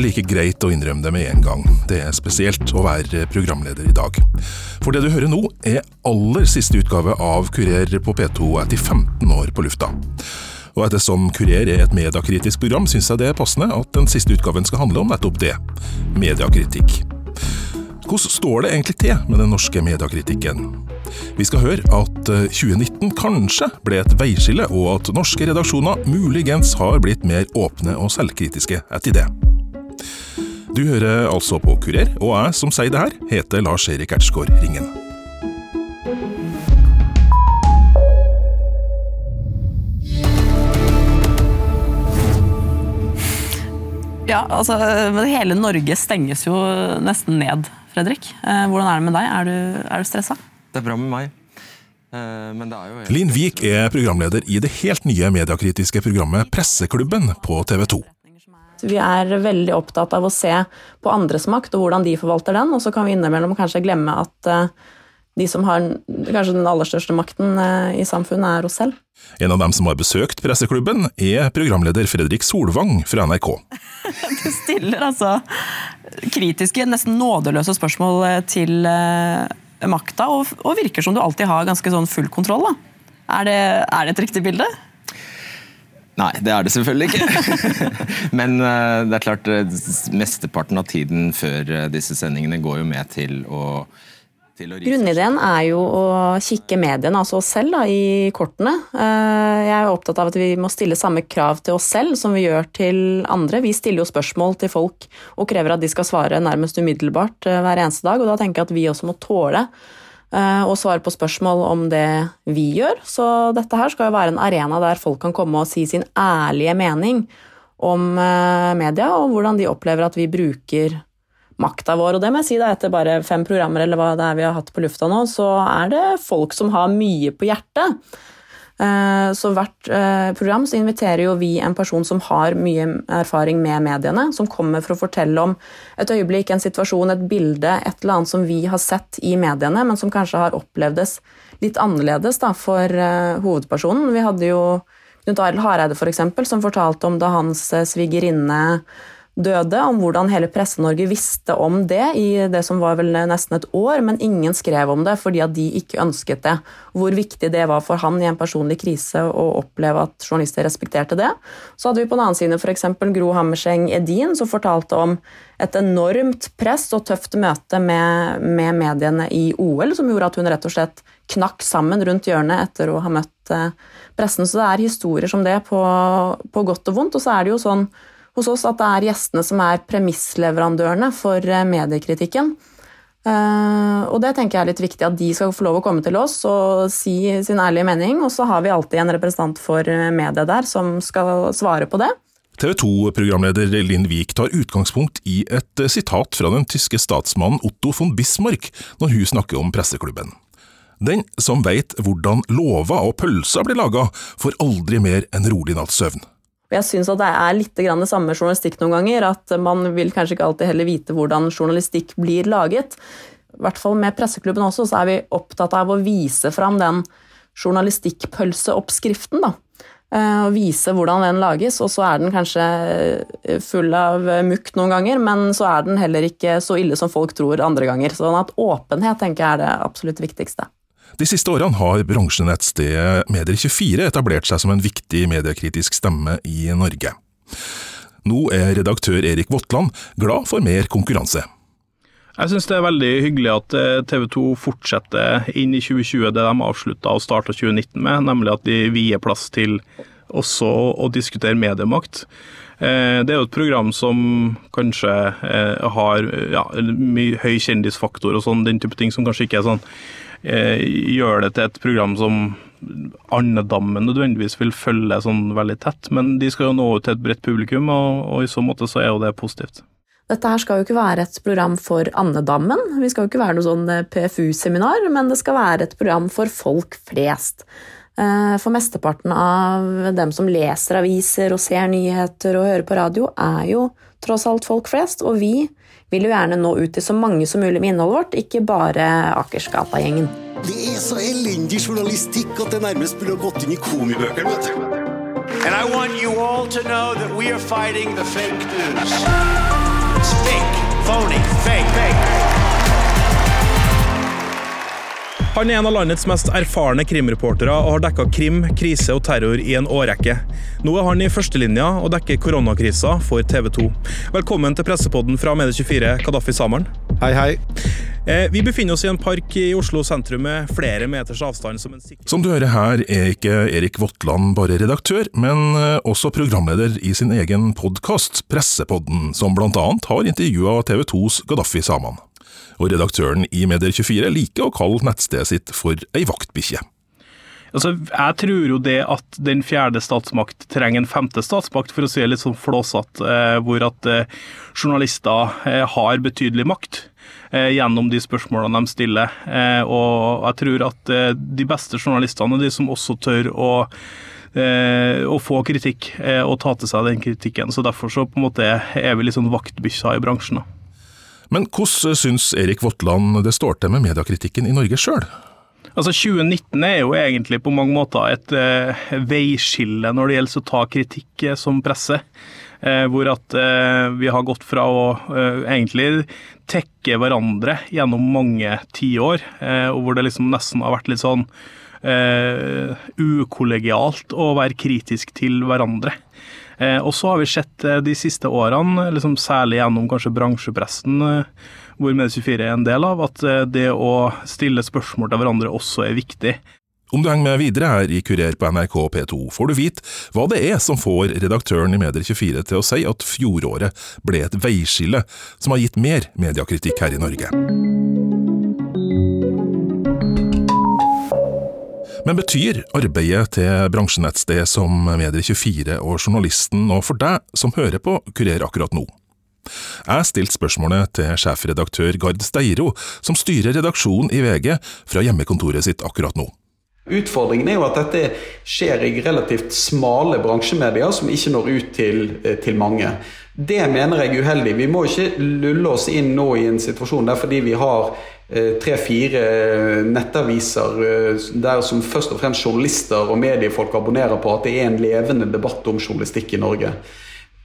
er like greit å innrømme det med en gang. Det er spesielt å være programleder i dag. For det du hører nå, er aller siste utgave av Kurer på P2 etter 15 år på lufta. Og ettersom Kurer er et mediekritisk program, syns jeg det er passende at den siste utgaven skal handle om nettopp det – mediekritikk. Hvordan står det egentlig til med den norske mediekritikken? Vi skal høre at 2019 eh, kanskje ble et veiskille, og at norske redaksjoner muligens har blitt mer åpne og selvkritiske etter det. Du hører altså på Kurer, og jeg som sier det her, heter Lars Erik Ertsgaard Ringen. Ja, altså, Hele Norge stenges jo nesten ned Fredrik. Eh, hvordan er det med deg? Er du, er du stressa? Det er bra med meg. Eh, men det er jo Linn Vik er programleder i det helt nye mediekritiske programmet Presseklubben på TV 2. Vi er veldig opptatt av å se på andres makt og hvordan de forvalter den, og så kan vi innimellom kanskje glemme at eh, de som har kanskje den aller største makten i samfunnet, er oss selv. En av dem som har besøkt presseklubben, er programleder Fredrik Solvang fra NRK. Du stiller altså kritiske, nesten nådeløse spørsmål eh, til makta, og, og, virker som du alltid har ganske sånn full kontroll. Er det, er det, et riktig bilde? Nei, det er det selvfølgelig ikke. Men uh, det er klart, mesteparten av tiden før disse sendingene går jo med til å Grunnideen er jo å kikke mediene, altså oss selv, da, i kortene. Eh, jeg er opptatt av at vi må stille samme krav til oss selv som vi gjør til andre. Vi stiller jo spørsmål til folk og krever at de skal svare nærmest umiddelbart eh, hver eneste dag, og da tenker jeg at vi også må tåle eh, å svare på spørsmål om det vi gjør. Så dette her skal jo være en arena der folk kan komme og si sin ærlige mening om media, og hvordan de opplever at vi bruker makta vår. Og det må jeg si da, etter bare fem programmer eller hva det er vi har hatt på lufta nå, så er det folk som har mye på hjertet. Eh, så hvert eh, program så inviterer jo vi en person som har mye erfaring med mediene, som kommer for å fortelle om et øyeblikk, en situasjon, et bilde, et eller annet som vi har sett i mediene, men som kanskje har opplevdes litt annerledes da, for eh, hovedpersonen. Vi hadde jo Knut Arild Hareide, for eksempel, som fortalte om da hans svigerinne døde, om hvordan hele Presse-Norge visste om det i det som var vel nesten et år, men ingen skrev om det fordi at de ikke ønsket det. Hvor viktig det var for han i en personlig krise å oppleve at journalister respekterte det. Så hadde vi på den annen side f.eks. Gro Hammerseng Edin, som fortalte om et enormt press og tøft møte med, med mediene i OL, som gjorde at hun rett og slett knakk sammen rundt hjørnet etter å ha møtt eh, pressen. Så det er historier som det på, på godt og vondt. Og så er det jo sånn hos oss at det er gjestene som er premissleverandørene for eh, mediekritikken. Uh, og det tenker jeg er litt viktig, at de skal få lov å komme til oss og si sin ærlige mening. Og så har vi alltid en representant for mediet media der som skal svare på det. TV 2-programleder Linn Wiik tar utgangspunkt i et sitat fra den tyske statsmannen Otto von Bismarck når hun snakker om presseklubben. Den som veit hvordan lover og pølser blir laga, får aldri mer enn rolig natts søvn. Og jeg syns at det er litt det samme journalistikk noen ganger, at man vil kanskje ikke alltid heller vite hvordan journalistikk blir laget. I hvert fall med Presseklubben også, så er vi opptatt av å vise fram den journalistikkpølseoppskriften, da. Eh, og vise hvordan den lages, og så er den kanskje full av mukk noen ganger, men så er den heller ikke så ille som folk tror andre ganger. Sånn at åpenhet tenker jeg er det absolutt viktigste. De siste årene har bransjenettstedet Medier24 etablert seg som en viktig mediekritisk stemme i Norge. Nå er redaktør Erik Votland glad for mer konkurranse. Jeg syns det er veldig hyggelig at eh, TV 2 fortsetter inn i 2020 det de avslutta og starta 2019 med, nemlig at de vier plass til også å diskutere mediemakt. Eh, det er jo et program som kanskje eh, har ja, høy kjendisfaktor og sånn, den type ting som kanskje ikke er sånn gjør det til et program som andedammen nødvendigvis vil følge sånn veldig tett, men de skal jo nå ut til et bredt publikum, og, og, i så måte så er jo det positivt. Dette her skal jo ikke være et program for andedammen, vi skal jo ikke være noe sånn eh, PFU-seminar, men det skal være et program for folk flest. Eh, for mesteparten av dem som leser aviser og ser nyheter og hører på radio, er jo tross alt folk flest, og vi vil jo gjerne nå ut til så mange som mulig med innholdet vårt, ikke bare Akersgata-gjengen. Det er så elendig journalistikk at det nærmest burde ha gått inn i komibøkene, vet du. And I want you all to know that we are fighting the fake news. phony, fake, fake. Han er en av landets mest erfarne krimreportere og har dekka krim, krise og terror i en årrekke. Nå er han i førstelinja og dekker koronakrisa for TV 2. Velkommen til pressepodden fra Medie24, Kadafi Samaren. Hei, hei. Eh, vi befinner oss i en park i Oslo sentrum med flere meters avstand som en sikker Som du hører her, er ikke Erik Votland bare redaktør, men eh, også programleder i sin egen podkast, Pressepodden, som blant annet har intervjua TV 2s Gaddafi Saman. Og redaktøren i Medier24 liker å kalle nettstedet sitt for ei vaktbikkje. Altså, jeg tror jo det at den fjerde statsmakt trenger en femte statsmakt, for å si det litt sånn flåsete, eh, hvor at eh, journalister eh, har betydelig makt gjennom de spørsmålene de stiller. Og jeg tror at de beste journalistene er de som også tør å å få kritikk og ta til seg den kritikken. Så Derfor så på en måte er vi litt sånn vaktbikkja i bransjen. da. Men hvordan syns Erik Votland det står til med mediekritikken i Norge sjøl? Altså 2019 er jo egentlig på mange måter et uh, veiskille når det gjelder å ta kritikk eh, som presse. Uh, hvor at uh, vi har gått fra å egentlig tekke hverandre gjennom mange tiår, uh, og hvor det liksom nesten har vært litt sånn ukollegialt å være kritisk til hverandre. Eh, og så har vi sett eh, de siste årene, liksom særlig gjennom kanskje bransjepressen, eh, hvor Medie24 er en del av, at det å stille spørsmål til hverandre også er viktig. Om du henger med videre her i Kurer på NRK P2, får du vite hva det er som får redaktøren i Medier24 til å si at fjoråret ble et veiskille som har gitt mer mediekritikk her i Norge. Men betyr arbeidet til bransjenettstedet som Medier24 og journalisten noe for deg som hører på Kurer akkurat nå? Jeg stilte spørsmålet til sjefredaktør Gard Steiro, som styrer redaksjonen i VG fra hjemmekontoret sitt akkurat nå. Utfordringen er jo at dette skjer i relativt smale bransjemedier som ikke når ut til, eh, til mange. Det mener jeg er uheldig. Vi må ikke lulle oss inn nå i en situasjon der fordi vi har tre-fire nettaviser eh, der som først og fremst journalister og mediefolk abonnerer på at det er en levende debatt om journalistikk i Norge.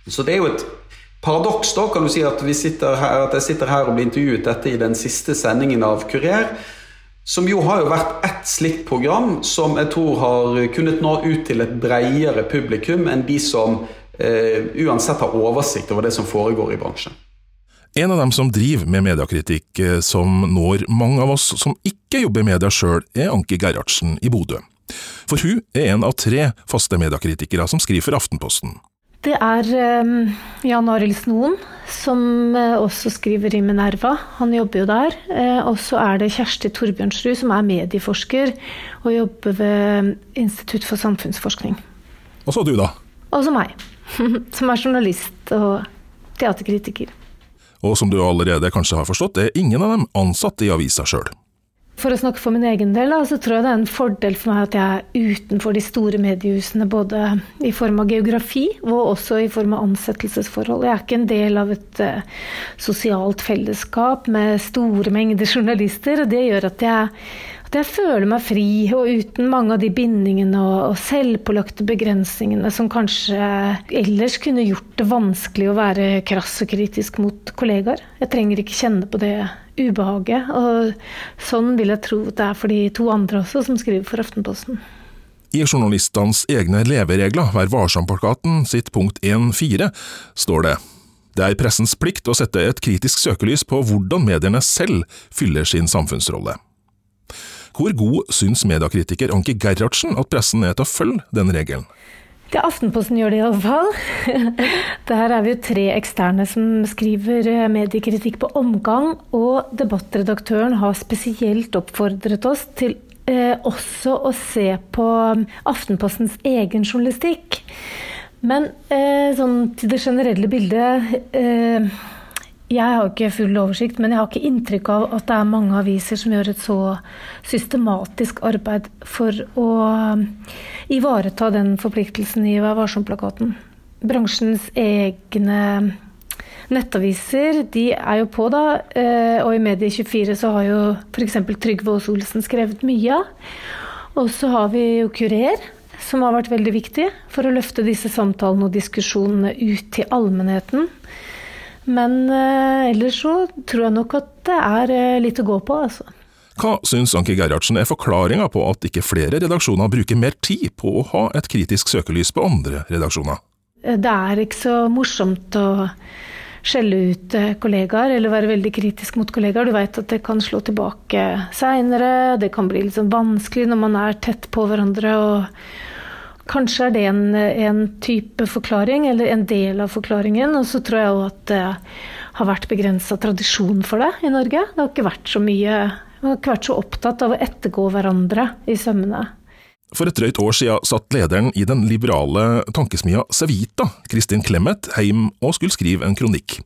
Så det er jo et paradoks da, kan du si, at, her, at jeg sitter her og blir intervjuet dette i den siste sendingen av Kurer. Som jo har jo vært ett slikt program som jeg tror har kunnet nå ut til et bredere publikum enn de som eh, uansett har oversikt over det som foregår i bransjen. En av dem som driver med mediekritikk eh, som når mange av oss som ikke jobber i media sjøl, er Anki Gerhardsen i Bodø. For hun er en av tre faste mediekritikere som skriver for Aftenposten. Det er um, Jan Arild Snoen, som uh, også skriver i Minerva. Han jobber jo der. Uh, og så er det Kjersti Torbjørnsrud, som er medieforsker og jobber ved Institutt for samfunnsforskning. Og så du, da. Og så meg, som er journalist og teaterkritiker. Og som du allerede kanskje har forstått, er ingen av dem ansatt i avisa sjøl. For å snakke for min egen del, så tror jeg det er en fordel for meg at jeg er utenfor de store mediehusene, både i form av geografi og også i form av ansettelsesforhold. Jeg er ikke en del av et uh, sosialt fellesskap med store mengder journalister, og det gjør at jeg, jeg føler meg fri, og uten mange av de bindingene og, og selvpålagte begrensningene som kanskje ellers kunne gjort det vanskelig å være krass og kritisk mot kollegaer. Jeg trenger ikke kjenne på det ubehaget. Og sånn vil jeg tro det er for de to andre også, som skriver for Aftenposten. I journalistenes egne leveregler, Vær varsom-plakaten sitt punkt 1.4, står det det er pressens plikt å sette et kritisk søkelys på hvordan mediene selv fyller sin samfunnsrolle. Hvor god syns mediekritiker Anki Gerhardsen at pressen er til å følge den regelen? Ja, Aftenposten gjør det iallfall. Der er vi jo tre eksterne som skriver eh, mediekritikk på omgang. Og debattredaktøren har spesielt oppfordret oss til eh, også å se på Aftenpostens egen journalistikk. Men eh, sånn til det generelle bildet eh, jeg har ikke full oversikt, men jeg har ikke inntrykk av at det er mange aviser som gjør et så systematisk arbeid for å um, ivareta den forpliktelsen i Vær varsom-plakaten. Bransjens egne nettaviser de er jo på, da. Eh, og i Medie24 så har jo f.eks. Trygve Aas Olsen skrevet mye. Og så har vi jo Kurer, som har vært veldig viktig for å løfte disse samtalene og diskusjonene ut til allmennheten. Men eh, ellers så tror jeg nok at det er eh, litt å gå på, altså. Hva syns Anki Gerhardsen er forklaringa på at ikke flere redaksjoner bruker mer tid på å ha et kritisk søkelys på andre redaksjoner? Det er ikke så morsomt å skjelle ut eh, kollegaer eller være veldig kritisk mot kollegaer. Du vet at det kan slå tilbake seinere, det kan bli litt sånn vanskelig når man er tett på hverandre. og Kanskje er det en, en type forklaring, eller en del av forklaringen. Og så tror jeg òg at det har vært begrensa tradisjon for det i Norge. Det har ikke vært så mye Man har ikke vært så opptatt av å ettergå hverandre i sømmene. For et drøyt år siden satt lederen i den liberale tankesmia Sevita, Kristin Clemet, heim og skulle skrive en kronikk.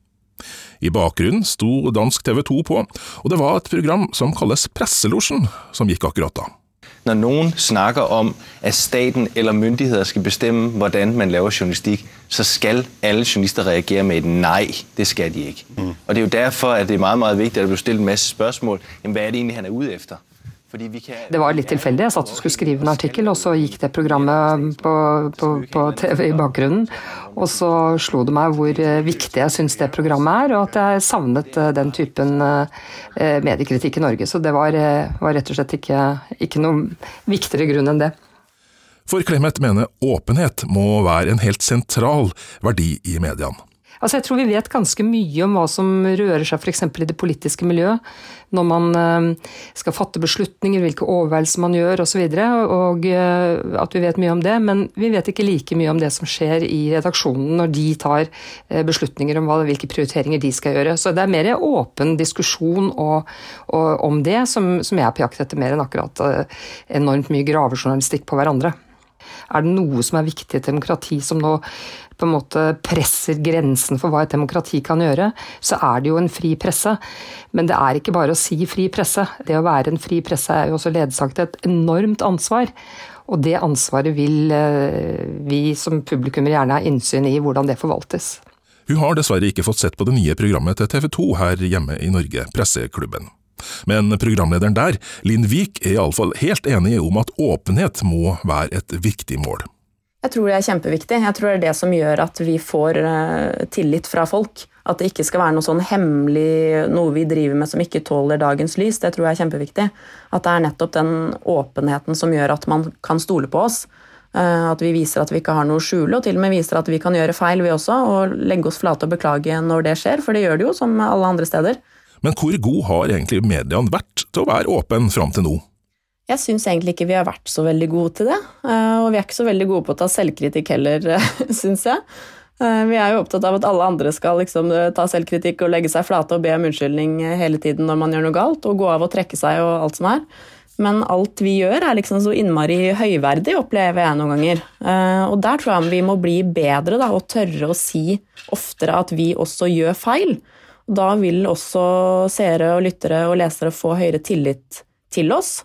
I bakgrunnen sto dansk TV 2 på, og det var et program som kalles Presselosjen, som gikk akkurat da. Når noen snakker om at staten eller myndigheder skal bestemme hvordan man laver journalistik, så skal alle journalister reagere med et nej. Det skal de ikke. Mm. Og Det er jo derfor at det er meget, meget vigtigt, at der bliver stillet en masse spørsmål. Jamen, hva er det egentlig han er ude etter? Det var litt tilfeldig. Jeg satt og skulle skrive en artikkel, og så gikk det programmet på, på, på TV i bakgrunnen. Og så slo det meg hvor eh, viktig jeg syns det programmet er, og at jeg savnet eh, den typen eh, mediekritikk i Norge. Så det var, var rett og slett ikke, ikke noe viktigere grunn enn det. For Clemet mener åpenhet må være en helt sentral verdi i mediene. Altså jeg tror vi vet ganske mye om hva som rører seg f.eks. i det politiske miljøet. Når man eh, skal fatte beslutninger, hvilke overveielser man gjør osv. Og, så og eh, at vi vet mye om det. Men vi vet ikke like mye om det som skjer i redaksjonen når de tar eh, beslutninger om hvilke prioriteringer de skal gjøre. Så det er mer åpen diskusjon og, og, om det som, som jeg er på jakt etter, mer enn akkurat enormt mye gravejournalistikk på hverandre. Er det noe som er viktig i et demokrati som nå på en måte presser grensen for hva et demokrati kan gjøre, så er det jo en fri presse. Men det er ikke bare å si fri presse. Det å være en fri presse er jo også ledsaget et enormt ansvar. Og det ansvaret vil eh, vi som publikummer gjerne ha innsyn i hvordan det forvaltes. Hun har dessverre ikke fått sett på det nye programmet til TV 2 her hjemme i Norge, Presseklubben. Men programlederen der, Linn Wiik, er iallfall helt enig om at åpenhet må være et viktig mål. Jeg tror det er kjempeviktig. Jeg tror det er det som gjør at vi får uh, tillit fra folk. At det ikke skal være noe sånn hemmelig, noe vi driver med som ikke tåler dagens lys. Det tror jeg er kjempeviktig. At det er nettopp den åpenheten som gjør at man kan stole på oss. Uh, at vi viser at vi ikke har noe å skjule, og til og med viser at vi kan gjøre feil, vi også. Og legge oss flate og beklage når det skjer, for det gjør det jo, som alle andre steder. Men hvor god har egentlig mediene vært til å være åpen fram til nå? Jeg syns egentlig ikke vi har vært så veldig gode til det. Eh, og vi er ikke så veldig gode på å ta selvkritikk heller, syns jeg. Eh, vi er jo opptatt av at alle andre skal liksom eh, ta selvkritikk og legge seg flate og be om unnskyldning hele tiden når man gjør noe galt, og gå av og trekke seg og alt som er. Men alt vi gjør er liksom så innmari høyverdig, opplever jeg noen ganger. Og der tror jeg vi må bli bedre da, og tørre å si oftere at vi også gjør feil. Da vil også seere og lyttere og lesere få høyere tillit til oss.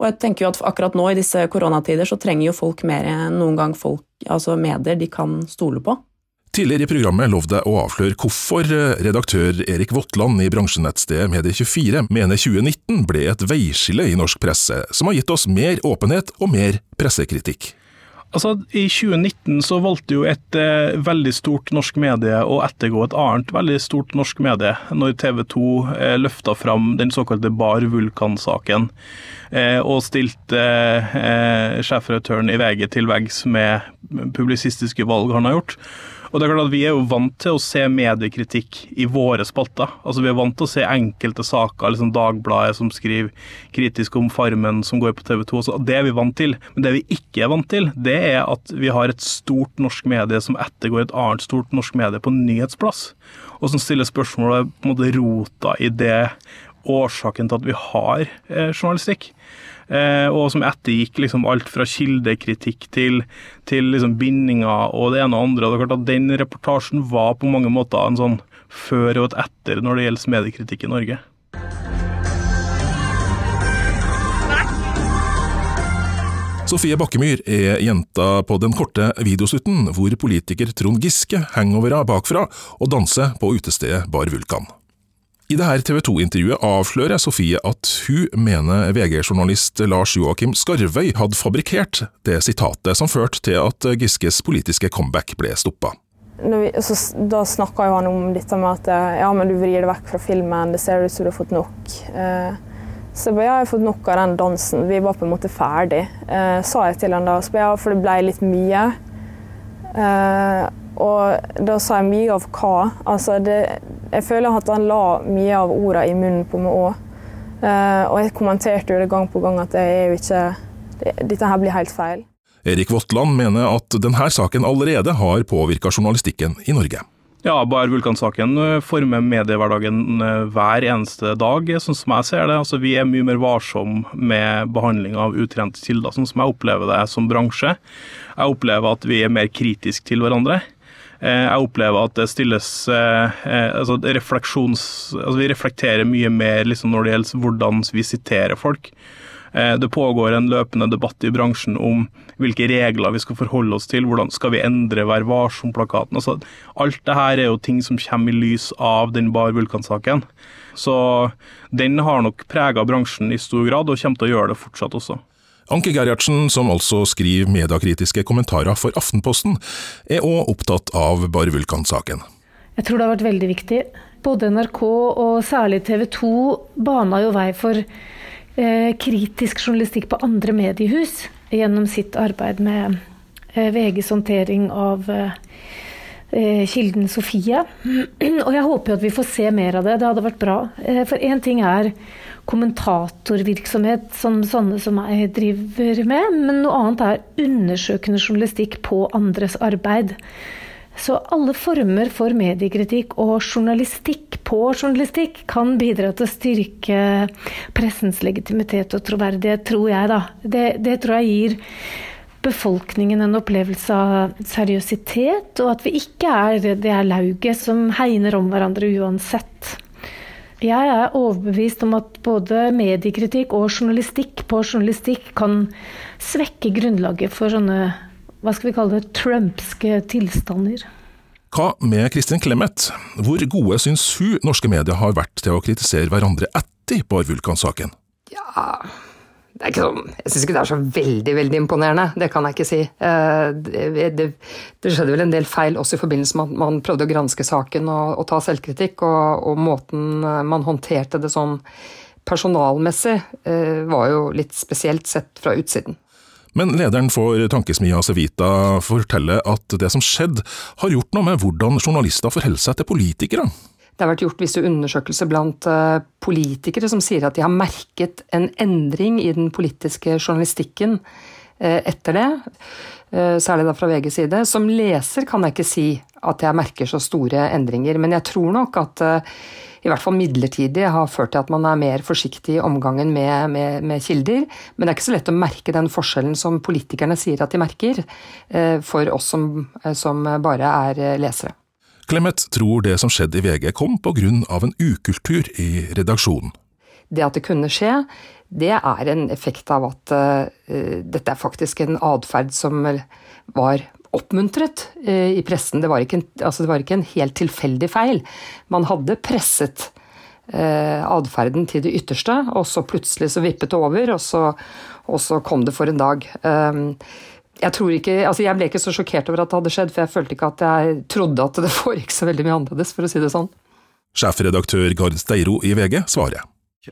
Og jeg tenker jo at akkurat nå i disse koronatider så trenger jo folk mer enn noen gang folk, altså medier de kan stole på. Tidligere i programmet lovde jeg å avsløre hvorfor redaktør Erik Votland i bransjenettstedet Medie24 mener 2019 ble et veiskille i norsk presse, som har gitt oss mer åpenhet og mer pressekritikk. Altså, I 2019 så valgte jo et eh, veldig stort norsk medie å ettergå et annet veldig stort norsk medie, når TV 2 eh, løfta fram den såkalte Bar Vulkan-saken, eh, og stilte eh, sjefredaktøren i VG til veggs med publisistiske valg han har gjort. Og det er klart at Vi er jo vant til å se mediekritikk i våre spalter. Altså Vi er vant til å se enkelte saker, liksom Dagbladet som skriver kritisk om Farmen som går på TV 2. Altså, det er vi vant til. Men det vi ikke er vant til, det er at vi har et stort norsk medie som ettergår et annet stort norsk medie på nyhetsplass. Og som stiller spørsmålet på en måte rota i det årsaken til at vi har eh, journalistikk. Eh, og som ettergikk liksom alt fra kildekritikk til, til liksom bindinger og det ene og andre. Og det er klart at Den reportasjen var på mange måter en sånn før og et etter når det gjelder mediekritikk i Norge. Sofie Bakkemyr er jenta på den korte videosnutten hvor politiker Trond Giske henger over henne bakfra og danser på utestedet Bar Vulkan. I dette TV 2-intervjuet avslører Sofie at hun mener VG-journalist Lars Joakim Skarvøy hadde fabrikkert det sitatet som førte til at Giskes politiske comeback ble stoppa. da snakka han om dette med at ja, men du vrir det vekk fra filmen, det ser ut som du har fått nok. Eh, så jeg, bare, jeg har fått nok av den dansen. Vi var på en måte ferdig, eh, sa jeg til han da. Så bare, ja, for det ble litt mye. Eh, og da sa jeg mye av hva. Altså det, jeg føler at han la mye av ordene i munnen på meg òg. Eh, og jeg kommenterte jo det gang på gang at det er jo ikke Dette her blir helt feil. Erik Votland mener at denne saken allerede har påvirka journalistikken i Norge. Ja, bare Vulkan-saken eh, former mediehverdagen eh, hver eneste dag, sånn som jeg ser det. Altså, vi er mye mer varsomme med behandling av utrente kilder, sånn som jeg opplever det som bransje. Jeg opplever at vi er mer kritiske til hverandre. Eh, jeg opplever at det stilles altså refleksjons... Altså vi reflekterer mye mer liksom når det gjelder hvordan vi siterer folk. Eh, det pågår en løpende debatt i bransjen om hvilke regler vi skal forholde oss til, hvordan skal vi endre Vær varsom-plakaten. Altså, alt det her er jo ting som kommer i lys av den Bar Vulkan-saken. Så den har nok prega bransjen i stor grad, og kommer til å gjøre det fortsatt også. Anke Gerhardsen, som altså skriver mediekritiske kommentarer for Aftenposten, er òg opptatt av Bar Vulkan-saken. Jeg tror det har vært veldig viktig. Både NRK og særlig TV 2 bana jo vei for Eh, kritisk journalistikk på andre mediehus gjennom sitt arbeid med eh, VGs håndtering av eh, kilden Sofie. Og jeg håper jo at vi får se mer av det. Det hadde vært bra. For én ting er kommentatorvirksomhet som sånne som jeg driver med, men noe annet er undersøkende journalistikk på andres arbeid. Så alle former for mediekritikk og journalistikk på journalistikk kan bidra til å styrke pressens legitimitet og troverdighet, tror jeg, da. Det, det tror jeg gir befolkningen en opplevelse av seriøsitet, og at vi ikke er det er lauget som hegner om hverandre uansett. Jeg er overbevist om at både mediekritikk og journalistikk på journalistikk kan svekke grunnlaget for sånne hva skal vi kalle det, trumpske tilstander. Hva med Kristin Clemet? Hvor gode syns hun norske medier har vært til å kritisere hverandre etter Bar Vulkan-saken? Ja, sånn, Jeg syns ikke det er så veldig veldig imponerende, det kan jeg ikke si. Eh, det, det, det skjedde vel en del feil også i forbindelse med at man prøvde å granske saken og, og ta selvkritikk, og, og, måten man håndterte det sånn personalmessig eh, var jo litt spesielt sett fra utsiden. Men lederen for tankesmia Sevita forteller at det som skjedde, har gjort noe med hvordan journalister forholder seg til politikere. Det har vært gjort visse undersøkelser blant eh, politikere som sier at de har merket en endring i den politiske journalistikken eh, etter det. Eh, særlig da fra VGs side. Som leser kan jeg ikke si at jeg merker så store endringer, men jeg tror nok at i hvert fall midlertidig har ført til at man er mer forsiktig i omgangen med, med, med, kilder. Men det er ikke så lett å merke den forskjellen som politikerne sier at de merker, for oss som, som bare er lesere. Clemet tror det som skjedde i VG kom på grunn av en ukultur i redaksjonen. Det at det kunne skje, det er en effekt av at uh, dette er faktisk en atferd som var oppmuntret uh, i pressen. Det var, en, altså det var, ikke en, helt tilfeldig feil. Man hadde presset uh, atferden til det ytterste, og så plutselig så vippet det over, og så, og så kom det for en dag. Um, jeg, ikke, altså jeg ble ikke så sjokkert over at det hadde skjedd, for jeg følte ikke at jeg trodde at det foregikk så veldig mye annerledes, for å si det sånn. Sjefredaktør Gard Steiro i VG svarer.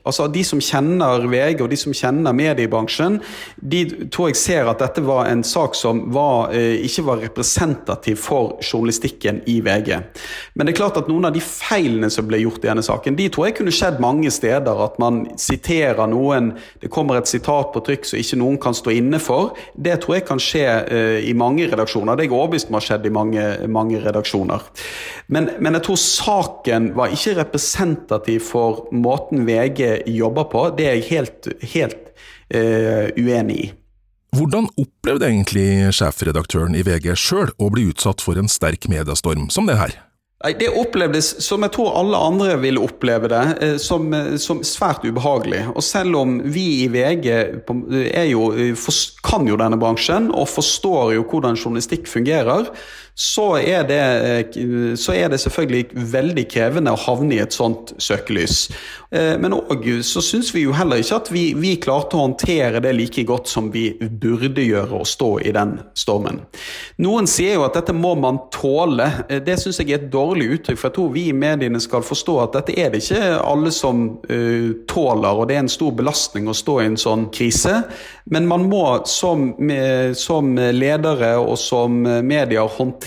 Altså De som kjenner VG og de som kjenner mediebransjen, de tror jeg ser at dette var en sak som var, eh, ikke var representativ for journalistikken i VG. Men det er klart at noen av de feilene som ble gjort i denne saken, de tror jeg kunne skjedd mange steder. At man siterer noen, det kommer et sitat på trykk som ikke noen kan stå inne for. Det tror jeg kan skje eh, i mange redaksjoner. Det er jeg overbevist om har skjedd i mange, mange redaksjoner. Men, men jeg tror saken var ikke representativ for måten VG jobber på, det er jeg helt, helt uh, uenig i. Hvordan opplevde egentlig sjefredaktøren i VG sjøl å bli utsatt for en sterk mediestorm som det her? Det opplevdes, som jeg tror alle andre vil oppleve det, eh, som, eh, som svært ubehagelig. Og selv om vi i VG jo, kan jo denne bransjen og forstår jo hvordan journalistikk fungerer, så er, det, så er det selvfølgelig veldig krevende å havne i et sånt søkelys. Men òg så syns vi jo heller ikke at vi, vi, klarte å håndtere det like godt som vi burde gjøre å stå i den stormen. Noen sier jo at dette må man tåle. Det syns jeg er et dårlig uttrykk, for jeg tror vi i mediene skal forstå at dette er det ikke alle som tåler, og det er en stor belastning å stå i en sånn krise. Men man må som, som ledere og som medier håndtere,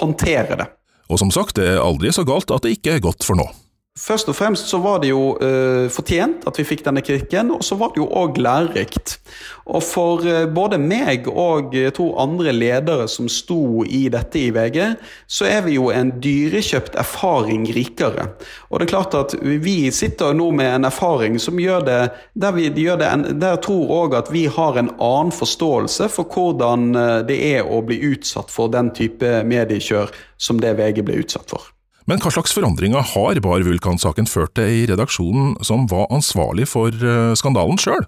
håndtere det. Og som sagt, det er aldri så galt at det ikke er godt for noe. Først og fremst så var det jo uh, fortjent at vi fikk denne kritikken, og så var det jo òg lærerikt. Og for uh, både meg og jeg tror andre ledere som sto i dette i VG, så er vi jo en dyrekjøpt erfaring rikere. Og det er klart at vi sitter nå med en erfaring som gjør det Der, vi, gjør det en, der tror òg at vi har en annen forståelse for hvordan uh, det er å bli utsatt for den type mediekjør som det VG ble utsatt for. Men hva slags forandringer har Bar Vulkan-saken ført til i redaksjonen som var ansvarlig for eh, skandalen sjøl?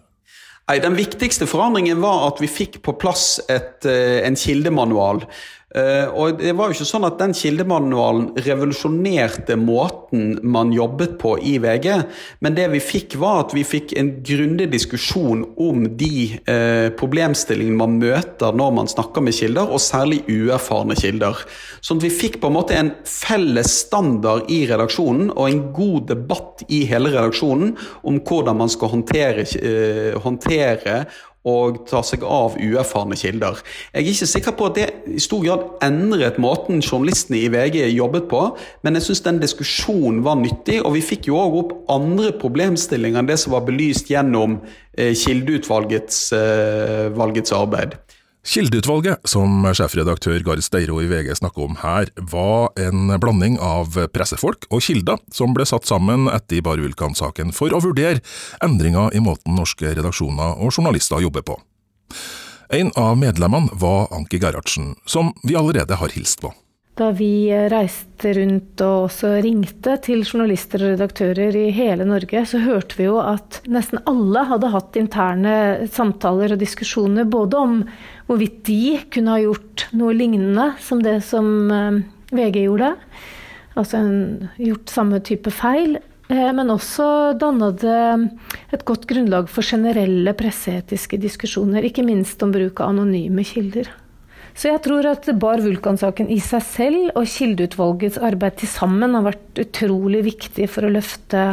Den viktigste forandringen var at vi fikk på plass et, eh, en kildemanual og det var jo ikke sånn at Den kildemanualen revolusjonerte måten man jobbet på i VG, men det vi fikk var at vi fikk en grundig diskusjon om de uh, problemstillingene man møter når man snakker med kilder, og særlig uerfarne kilder. Sånn at vi fikk på en måte en felles standard i redaksjonen og en god debatt i hele redaksjonen om hvordan man skal håndtere, uh, håndtere og ta seg av uerfarne kilder. Jeg er ikke sikker på at det i stor grad endret måten journalistene i VG jobbet på, men jeg syns den diskusjonen var nyttig, og vi fikk jo òg opp andre problemstillinger enn det som var belyst gjennom eh, Kildeutvalgets eh, arbeid. Kildeutvalget, som sjefredaktør Gard Steiro i VG snakker om her, var en blanding av pressefolk og kilder som ble satt sammen etter Bar Vulkan-saken for å vurdere endringer i måten norske redaksjoner og journalister jobber på. En av medlemmene var Anki Gerhardsen, som vi allerede har hilst på. Da vi reiste rundt og også ringte til journalister og redaktører i hele Norge, så hørte vi jo at nesten alle hadde hatt interne samtaler og diskusjoner både om hvorvidt de kunne ha gjort noe lignende som det som eh, VG gjorde. Altså gjort samme type feil. Eh, men også danna det et godt grunnlag for generelle presseetiske diskusjoner, ikke minst om bruk av anonyme kilder. Så jeg tror at Bar Vulkan-saken i seg selv og Kildeutvalgets arbeid til sammen har vært utrolig viktig for å løfte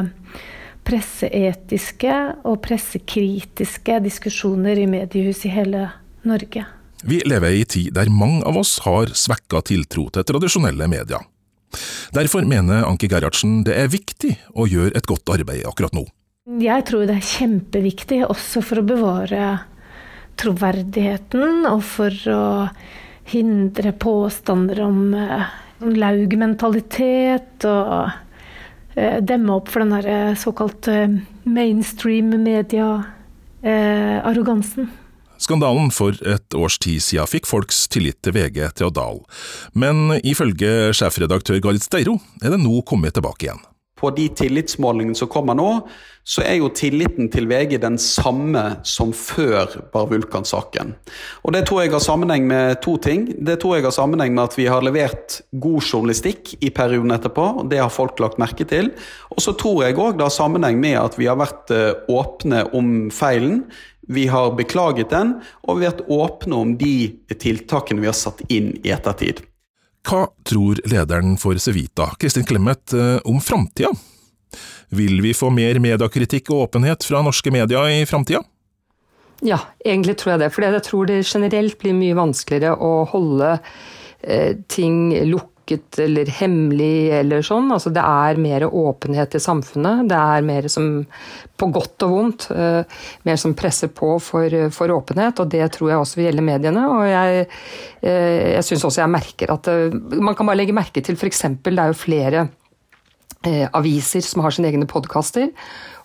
presseetiske og pressekritiske diskusjoner i mediehus i hele Norge. Vi lever i en tid der mange av oss har svekka tiltro til tradisjonelle medier. Derfor mener Anki Gerhardsen det er viktig å gjøre et godt arbeid akkurat nå. Jeg tror det er kjempeviktig også for å bevare troverdigheten, og for å hindre påstander om, eh, om laugmentalitet, og eh, demme opp for den der såkalt såkalte mainstream media-arrogansen. Skandalen for et års tid siden fikk folks tillit til VG til men ifølge sjefredaktør Garit Steiro er det nå kommet tilbake igjen på de tillitsmålingene som kommer nå, så er jo tilliten til VG den samme som før Bar Vulkan-saken. Og Det tror jeg har sammenheng med to ting. Det tror jeg har sammenheng med at vi har levert god journalistikk i perioden etterpå. og Det har folk lagt merke til. Og så tror jeg òg det har sammenheng med at vi har vært eh, åpne om feilen. Vi har beklaget den, og vi har vært åpne om de tiltakene vi har satt inn i ettertid. Hva tror lederen for Civita, Kristin Clemet, eh, om framtida? Vil vi få mer mediekritikk og åpenhet fra norske medier i framtida? Ja, egentlig tror jeg det. For jeg tror det generelt blir mye vanskeligere å holde eh, ting lukket lukket eller hemmelig eller sånn. Altså det er mer åpenhet i samfunnet. Det er mer som, på godt og vondt, uh, mer som presser på for, for, åpenhet. Og det tror jeg også vil gjelde mediene. Og jeg, uh, jeg syns også jeg merker at Man kan bare legge merke til f.eks. det er jo flere aviser som har sine egne podkaster.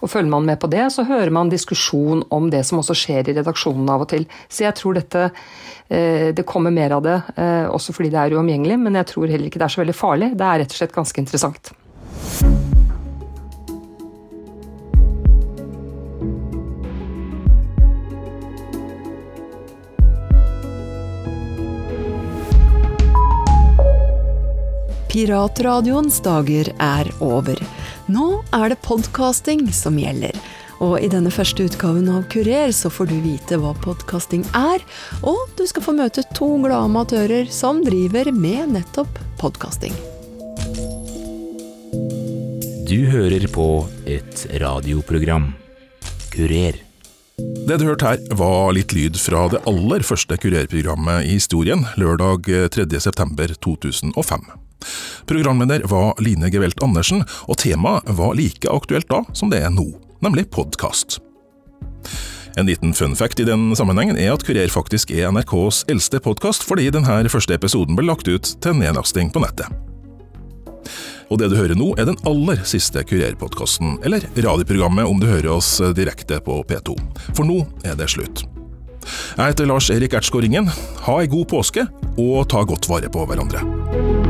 Og følger man med på det, så hører man diskusjon om det som også skjer i redaksjonen av og til. Så jeg tror dette eh, Det kommer mer av det, eh, også fordi det er uomgjengelig, men jeg tror heller ikke det er så veldig farlig. Det er rett og slett ganske interessant. Piratradioens dager er over. Nå er det podkasting som gjelder. Og i denne første utgaven av Kurer så får du vite hva podkasting er, og du skal få møte to glade amatører som driver med nettopp podkasting. Du hører på et radioprogram. Kurer. Det du hørte her, var litt lyd fra det aller første kurerprogrammet i historien, lørdag 3.9.2005. Programleder var Line Gevelt Andersen, og temaet var like aktuelt da som det er nå, nemlig podkast. En liten fun fact i den sammenhengen er at Kurer faktisk er NRKs eldste podkast, fordi denne første episoden ble lagt ut til nedlasting på nettet. Og det du hører nå, er den aller siste Kurerpodkasten, eller radioprogrammet om du hører oss direkte på P2. For nå er det slutt. Jeg heter Lars Erik Ertsgaard Ringen. Ha ei god påske, og ta godt vare på hverandre.